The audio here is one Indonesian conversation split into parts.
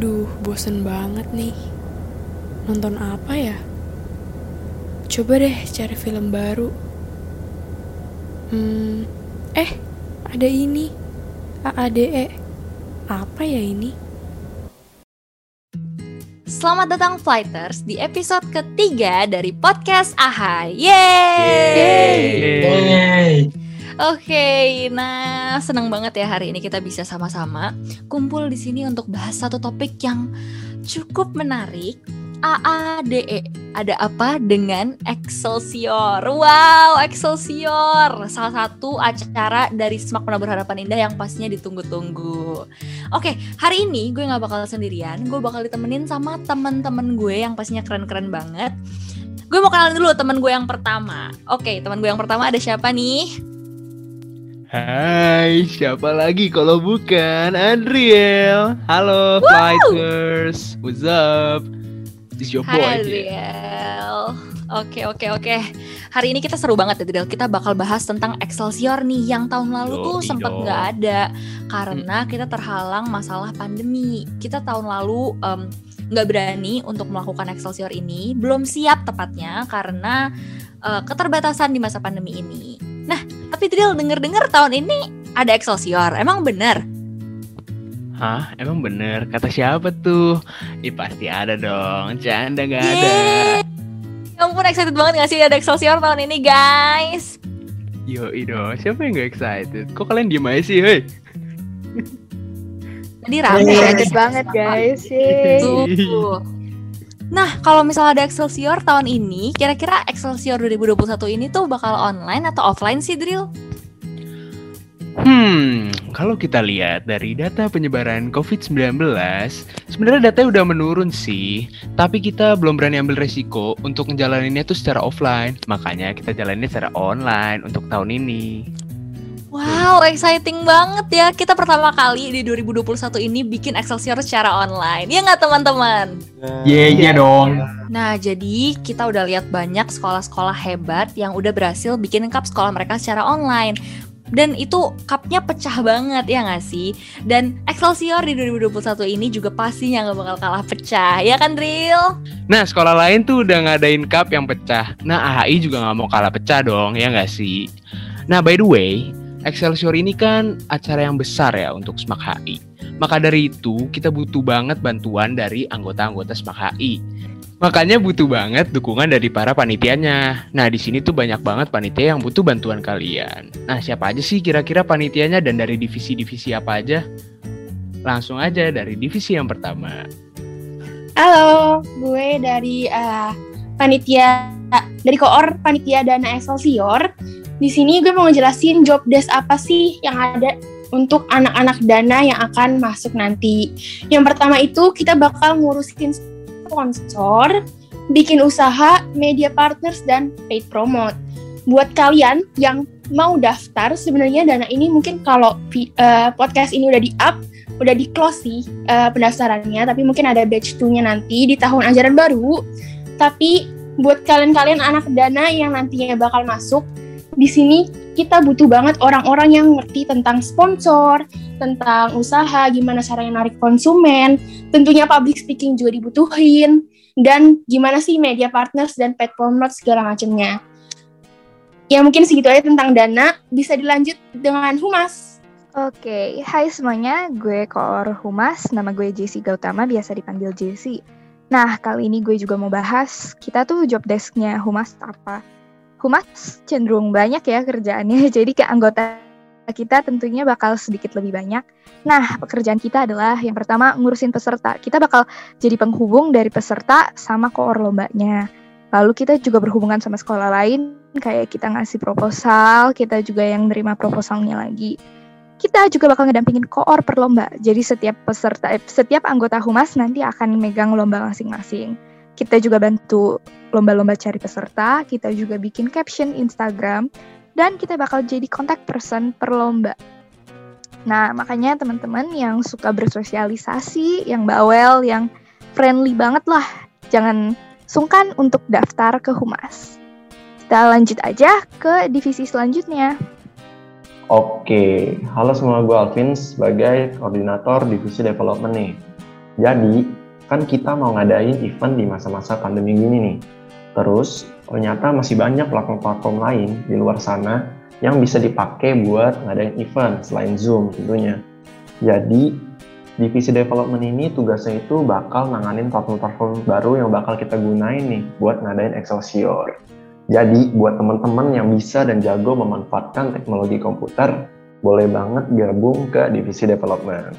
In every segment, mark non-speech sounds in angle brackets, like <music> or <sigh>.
Duh, bosen banget nih. Nonton apa ya? Coba deh cari film baru. Hmm, eh, ada ini. AADE. Apa ya ini? Selamat datang Flighters di episode ketiga dari podcast AHA. Yeay! Yeay. Oke, nah senang banget ya hari ini kita bisa sama-sama kumpul di sini untuk bahas satu topik yang cukup menarik. AADE, ada apa dengan Excelsior? Wow, Excelsior, salah satu acara dari Semak Penabur Harapan Indah yang pastinya ditunggu-tunggu. Oke, hari ini gue nggak bakal sendirian, gue bakal ditemenin sama temen-temen gue yang pastinya keren-keren banget. Gue mau kenalin dulu temen gue yang pertama. Oke, teman gue yang pertama ada siapa nih? Hai, siapa lagi kalau bukan Andriel? Halo Flighters, what's up? This your boy. Hai. Adriel. Oke oke oke. Hari ini kita seru banget ya Adriel. Kita bakal bahas tentang Excelsior nih yang tahun lalu tuh Yoi sempat nggak ada karena kita terhalang masalah pandemi. Kita tahun lalu nggak berani untuk melakukan Excelsior ini, belum siap tepatnya karena eh, keterbatasan di masa pandemi ini. Nah, tapi Adriel denger-dengar tahun ini ada Excelsior. Emang bener? Hah, emang bener? Kata siapa tuh? Ih pasti ada dong, canda gak ada. Yeay. Ya ampun excited banget gak sih ada Excelsior tahun ini guys? Yo, ido, siapa yang gak excited? Kok kalian diem aja sih, hei? Jadi rame. Excited banget guys. Tuh. Nah, kalau misalnya ada Excelsior tahun ini, kira-kira Excelsior 2021 ini tuh bakal online atau offline sih, Drill? Hmm, kalau kita lihat dari data penyebaran COVID-19, sebenarnya datanya udah menurun sih. Tapi kita belum berani ambil resiko untuk ngejalaninnya tuh secara offline. Makanya kita jalaninnya secara online untuk tahun ini. Wow, exciting banget ya. Kita pertama kali di 2021 ini bikin Excelsior secara online. Ya nggak teman-teman? Iya, iya dong. Nah, jadi kita udah lihat banyak sekolah-sekolah hebat yang udah berhasil bikin cup sekolah mereka secara online. Dan itu cupnya pecah banget ya nggak sih? Dan Excelsior di 2021 ini juga pastinya nggak bakal kalah pecah, ya kan Drill? Nah, sekolah lain tuh udah ngadain cup yang pecah. Nah, AHI juga nggak mau kalah pecah dong, ya nggak sih? Nah, by the way, Excelsior ini kan acara yang besar ya untuk SMAK HI. Maka dari itu, kita butuh banget bantuan dari anggota-anggota SMAK HI. Makanya butuh banget dukungan dari para panitianya. Nah, di sini tuh banyak banget panitia yang butuh bantuan kalian. Nah, siapa aja sih kira-kira panitianya dan dari divisi-divisi apa aja? Langsung aja dari divisi yang pertama. Halo, gue dari eh, panitia dari koor panitia Dana Excelsior. Di sini gue mau ngejelasin job desk apa sih yang ada untuk anak-anak Dana yang akan masuk nanti. Yang pertama itu kita bakal ngurusin sponsor, bikin usaha, media partners dan paid promote. Buat kalian yang mau daftar, sebenarnya Dana ini mungkin kalau eh, podcast ini udah di-up, udah di-close sih eh, pendaftarannya, tapi mungkin ada batch 2-nya nanti di tahun ajaran baru. Tapi buat kalian-kalian anak Dana yang nantinya bakal masuk, di sini kita butuh banget orang-orang yang ngerti tentang sponsor, tentang usaha, gimana caranya narik konsumen, tentunya public speaking juga dibutuhin, dan gimana sih media partners dan promote segala macamnya. Ya mungkin segitu aja tentang dana, bisa dilanjut dengan Humas. Oke, hai semuanya, gue Koor Humas, nama gue Jesse Gautama, biasa dipanggil Jesse. Nah, kali ini gue juga mau bahas, kita tuh job desk-nya Humas apa? Humas cenderung banyak ya kerjaannya, <laughs> jadi ke anggota kita tentunya bakal sedikit lebih banyak. Nah, pekerjaan kita adalah yang pertama ngurusin peserta. Kita bakal jadi penghubung dari peserta sama koor lombanya. Lalu kita juga berhubungan sama sekolah lain, kayak kita ngasih proposal, kita juga yang nerima proposalnya lagi kita juga bakal ngedampingin koor per lomba. Jadi setiap peserta, eh, setiap anggota humas nanti akan megang lomba masing-masing. Kita juga bantu lomba-lomba cari peserta, kita juga bikin caption Instagram, dan kita bakal jadi contact person per lomba. Nah, makanya teman-teman yang suka bersosialisasi, yang bawel, yang friendly banget lah, jangan sungkan untuk daftar ke humas. Kita lanjut aja ke divisi selanjutnya. Oke, halo semua, gue Alvin sebagai koordinator divisi development nih. Jadi, kan kita mau ngadain event di masa-masa pandemi gini nih. Terus, ternyata masih banyak platform-platform lain di luar sana yang bisa dipakai buat ngadain event selain Zoom tentunya. Jadi, divisi development ini tugasnya itu bakal nanganin platform-platform baru yang bakal kita gunain nih buat ngadain Excelsior. Jadi, buat teman-teman yang bisa dan jago memanfaatkan teknologi komputer, boleh banget gabung ke divisi development.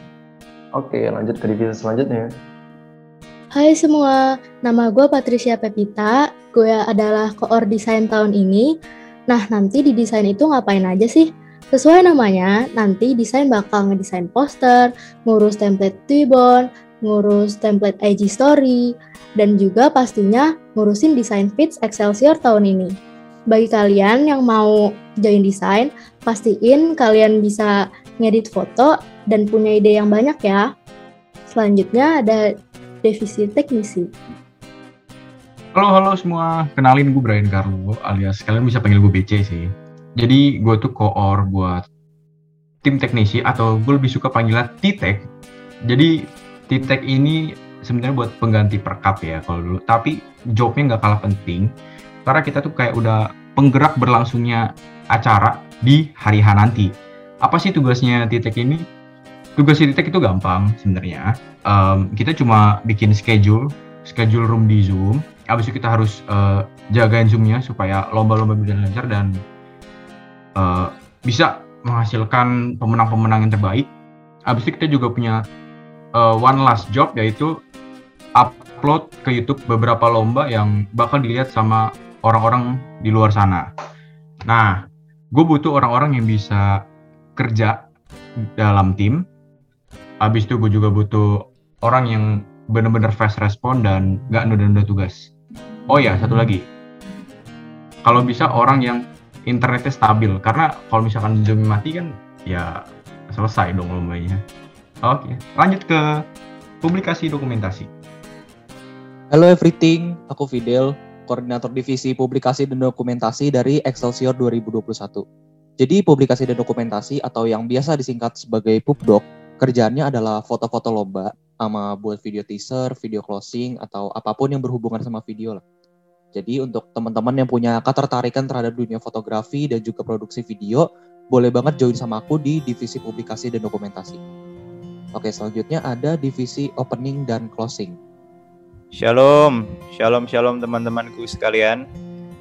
Oke, lanjut ke divisi selanjutnya. Hai semua, nama gue Patricia Pepita, gue adalah koor desain tahun ini. Nah, nanti di desain itu ngapain aja sih? Sesuai namanya, nanti desain bakal ngedesain poster, ngurus template Twibbon, ngurus template IG story, dan juga pastinya ngurusin desain feeds Excelsior tahun ini. Bagi kalian yang mau join desain, pastiin kalian bisa ngedit foto dan punya ide yang banyak ya. Selanjutnya ada divisi teknisi. Halo halo semua, kenalin gue Brian Carlo alias kalian bisa panggil gue BC sih. Jadi gue tuh koor buat tim teknisi atau gue lebih suka panggilan T-Tech. Jadi T-Tech ini sebenarnya buat pengganti perkap ya kalau dulu, tapi jobnya nggak kalah penting karena kita tuh kayak udah penggerak berlangsungnya acara di hari H nanti. Apa sih tugasnya Titek ini? Tugas Titek itu gampang sebenarnya. Um, kita cuma bikin schedule, schedule room di Zoom. Habis itu kita harus uh, jagain Zoom-nya supaya lomba-lomba berjalan lancar dan uh, bisa menghasilkan pemenang-pemenang yang terbaik. Habis itu kita juga punya uh, one last job yaitu upload ke YouTube beberapa lomba yang bakal dilihat sama orang-orang di luar sana. Nah, gue butuh orang-orang yang bisa kerja dalam tim. Habis itu gue juga butuh orang yang benar-benar fast respon dan gak nunda-nunda tugas. Oh ya, satu lagi. Kalau bisa orang yang internetnya stabil. Karena kalau misalkan Zoom mati kan ya selesai dong lombanya. Oke, lanjut ke publikasi dokumentasi. Halo everything, aku Fidel, Koordinator Divisi Publikasi dan Dokumentasi dari Excelsior 2021. Jadi publikasi dan dokumentasi atau yang biasa disingkat sebagai PubDoc, kerjaannya adalah foto-foto lomba sama buat video teaser, video closing, atau apa pun yang berhubungan sama video lah. Jadi untuk teman-teman yang punya ketertarikan terhadap dunia fotografi dan juga produksi video, boleh banget join sama aku di divisi publikasi dan dokumentasi. Oke, selanjutnya ada divisi opening dan closing. Shalom, shalom, shalom teman-temanku sekalian.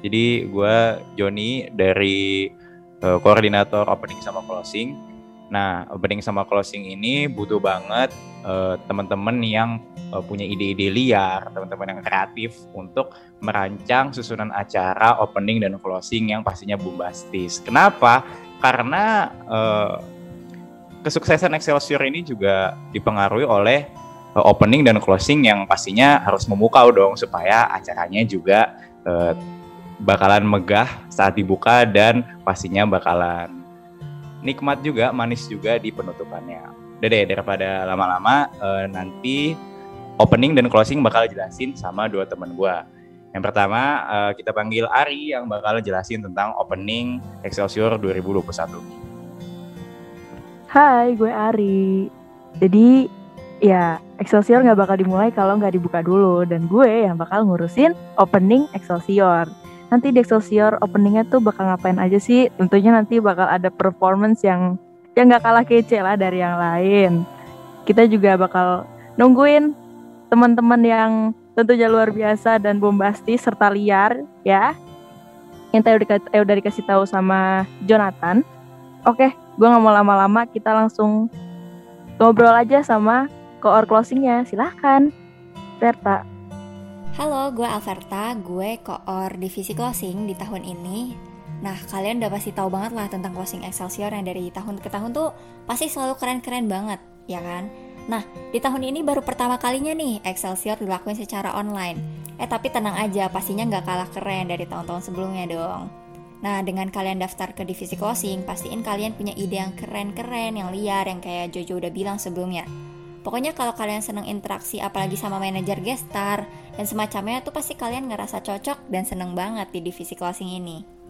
Jadi gue Joni dari uh, koordinator opening sama closing. Nah, opening sama closing ini butuh banget uh, teman-teman yang uh, punya ide-ide liar, teman-teman yang kreatif untuk merancang susunan acara opening dan closing yang pastinya bombastis. Kenapa? Karena uh, kesuksesan Excelsior ini juga dipengaruhi oleh uh, opening dan closing yang pastinya harus memukau dong supaya acaranya juga uh, bakalan megah saat dibuka dan pastinya bakalan nikmat juga, manis juga di penutupannya. Udah deh daripada lama-lama uh, nanti opening dan closing bakal jelasin sama dua teman gue. Yang pertama uh, kita panggil Ari yang bakal jelasin tentang opening Excelsior 2021. Hai, gue Ari. Jadi ya Excelsior nggak bakal dimulai kalau nggak dibuka dulu dan gue yang bakal ngurusin opening Excelsior. Nanti di Excelsior openingnya tuh bakal ngapain aja sih? Tentunya nanti bakal ada performance yang yang nggak kalah kece lah dari yang lain. Kita juga bakal nungguin teman-teman yang tentunya luar biasa dan bombastis serta liar ya. Yang tadi udah, eh, udah dikasih tahu sama Jonathan. Oke, gue nggak mau lama-lama, kita langsung ngobrol aja sama koor closingnya. Silahkan, Verta. Halo, gue Alverta, gue koor divisi closing di tahun ini. Nah, kalian udah pasti tahu banget lah tentang closing Excelsior yang dari tahun ke tahun tuh pasti selalu keren-keren banget, ya kan? Nah, di tahun ini baru pertama kalinya nih Excelsior dilakuin secara online. Eh, tapi tenang aja, pastinya nggak kalah keren dari tahun-tahun sebelumnya dong. Nah, dengan kalian daftar ke divisi closing, pastiin kalian punya ide yang keren-keren, yang liar, yang kayak Jojo udah bilang sebelumnya. Pokoknya kalau kalian seneng interaksi apalagi sama manajer gestar dan semacamnya tuh pasti kalian ngerasa cocok dan seneng banget di divisi closing ini.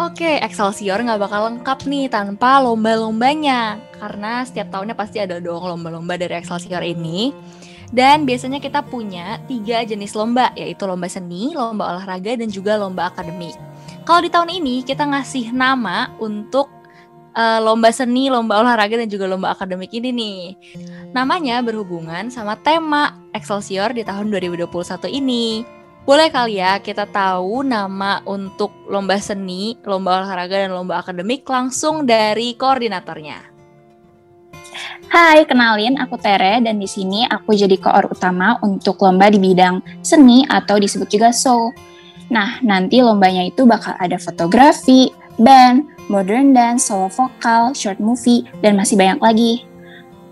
Oke, Excelsior nggak bakal lengkap nih tanpa lomba-lombanya. Karena setiap tahunnya pasti ada dong lomba-lomba dari Excelsior ini. Dan biasanya kita punya tiga jenis lomba, yaitu lomba seni, lomba olahraga, dan juga lomba akademik. Kalau di tahun ini kita ngasih nama untuk uh, lomba seni, lomba olahraga, dan juga lomba akademik ini nih. Namanya berhubungan sama tema Excelsior di tahun 2021 ini. Boleh kali ya kita tahu nama untuk lomba seni, lomba olahraga, dan lomba akademik langsung dari koordinatornya. Hai, kenalin aku Tere dan di sini aku jadi koor utama untuk lomba di bidang seni atau disebut juga show. Nah, nanti lombanya itu bakal ada fotografi, band, modern dance, solo vokal, short movie, dan masih banyak lagi.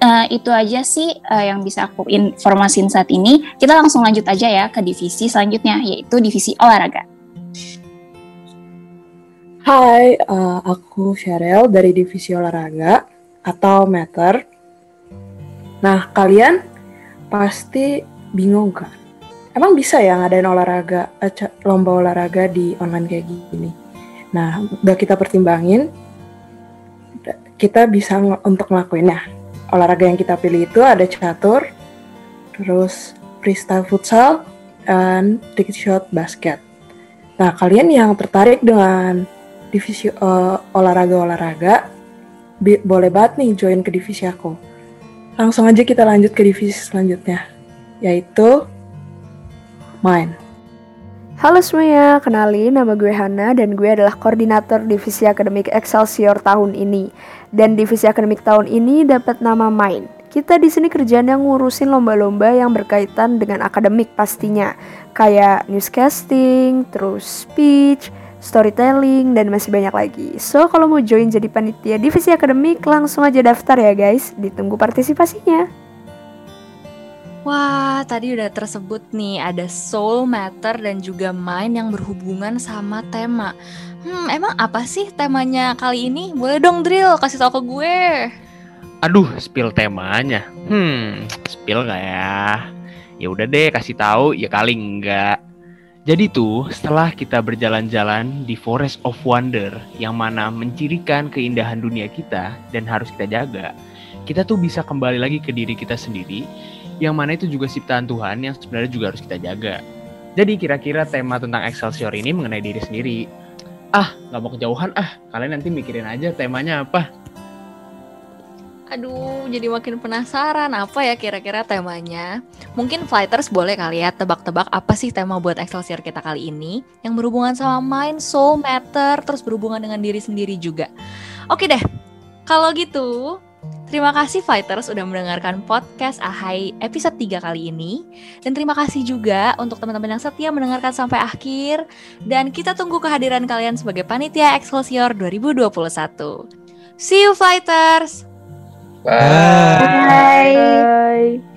Uh, itu aja sih uh, yang bisa aku informasin saat ini. Kita langsung lanjut aja ya ke divisi selanjutnya, yaitu divisi olahraga. Hai, uh, aku Cheryl dari divisi olahraga atau Matter. Nah, kalian pasti bingung kan? Emang bisa ya ngadain olahraga, lomba olahraga di online kayak gini? Nah, udah kita pertimbangin, kita bisa untuk ngelakuinnya olahraga yang kita pilih itu ada catur, terus freestyle futsal, dan trick shot basket. Nah, kalian yang tertarik dengan divisi uh, olahraga-olahraga, boleh banget nih join ke divisi aku. Langsung aja kita lanjut ke divisi selanjutnya, yaitu main. Halo semuanya, kenalin nama gue Hana dan gue adalah koordinator divisi akademik Excelsior tahun ini. Dan divisi akademik tahun ini dapat nama Main. Kita di sini kerjanya ngurusin lomba-lomba yang berkaitan dengan akademik pastinya, kayak newscasting, terus speech, storytelling, dan masih banyak lagi. So, kalau mau join jadi panitia divisi akademik, langsung aja daftar ya guys. Ditunggu partisipasinya. Wah, tadi udah tersebut nih ada soul matter dan juga mind yang berhubungan sama tema. Hmm, emang apa sih temanya kali ini? Boleh dong Drill kasih tau ke gue. Aduh, spill temanya. Hmm, spill gak ya? Ya udah deh, kasih tahu ya kali enggak. Jadi tuh, setelah kita berjalan-jalan di Forest of Wonder yang mana mencirikan keindahan dunia kita dan harus kita jaga, kita tuh bisa kembali lagi ke diri kita sendiri yang mana itu juga ciptaan Tuhan yang sebenarnya juga harus kita jaga. Jadi kira-kira tema tentang Excelsior ini mengenai diri sendiri. Ah, nggak mau kejauhan ah, kalian nanti mikirin aja temanya apa. Aduh, jadi makin penasaran apa ya kira-kira temanya. Mungkin fighters boleh kali ya tebak-tebak apa sih tema buat Excelsior kita kali ini yang berhubungan sama mind, soul, matter, terus berhubungan dengan diri sendiri juga. Oke deh, kalau gitu Terima kasih Fighters sudah mendengarkan podcast Ahai episode 3 kali ini. Dan terima kasih juga untuk teman-teman yang setia mendengarkan sampai akhir. Dan kita tunggu kehadiran kalian sebagai panitia Excelsior 2021. See you Fighters! Bye! Bye! Bye.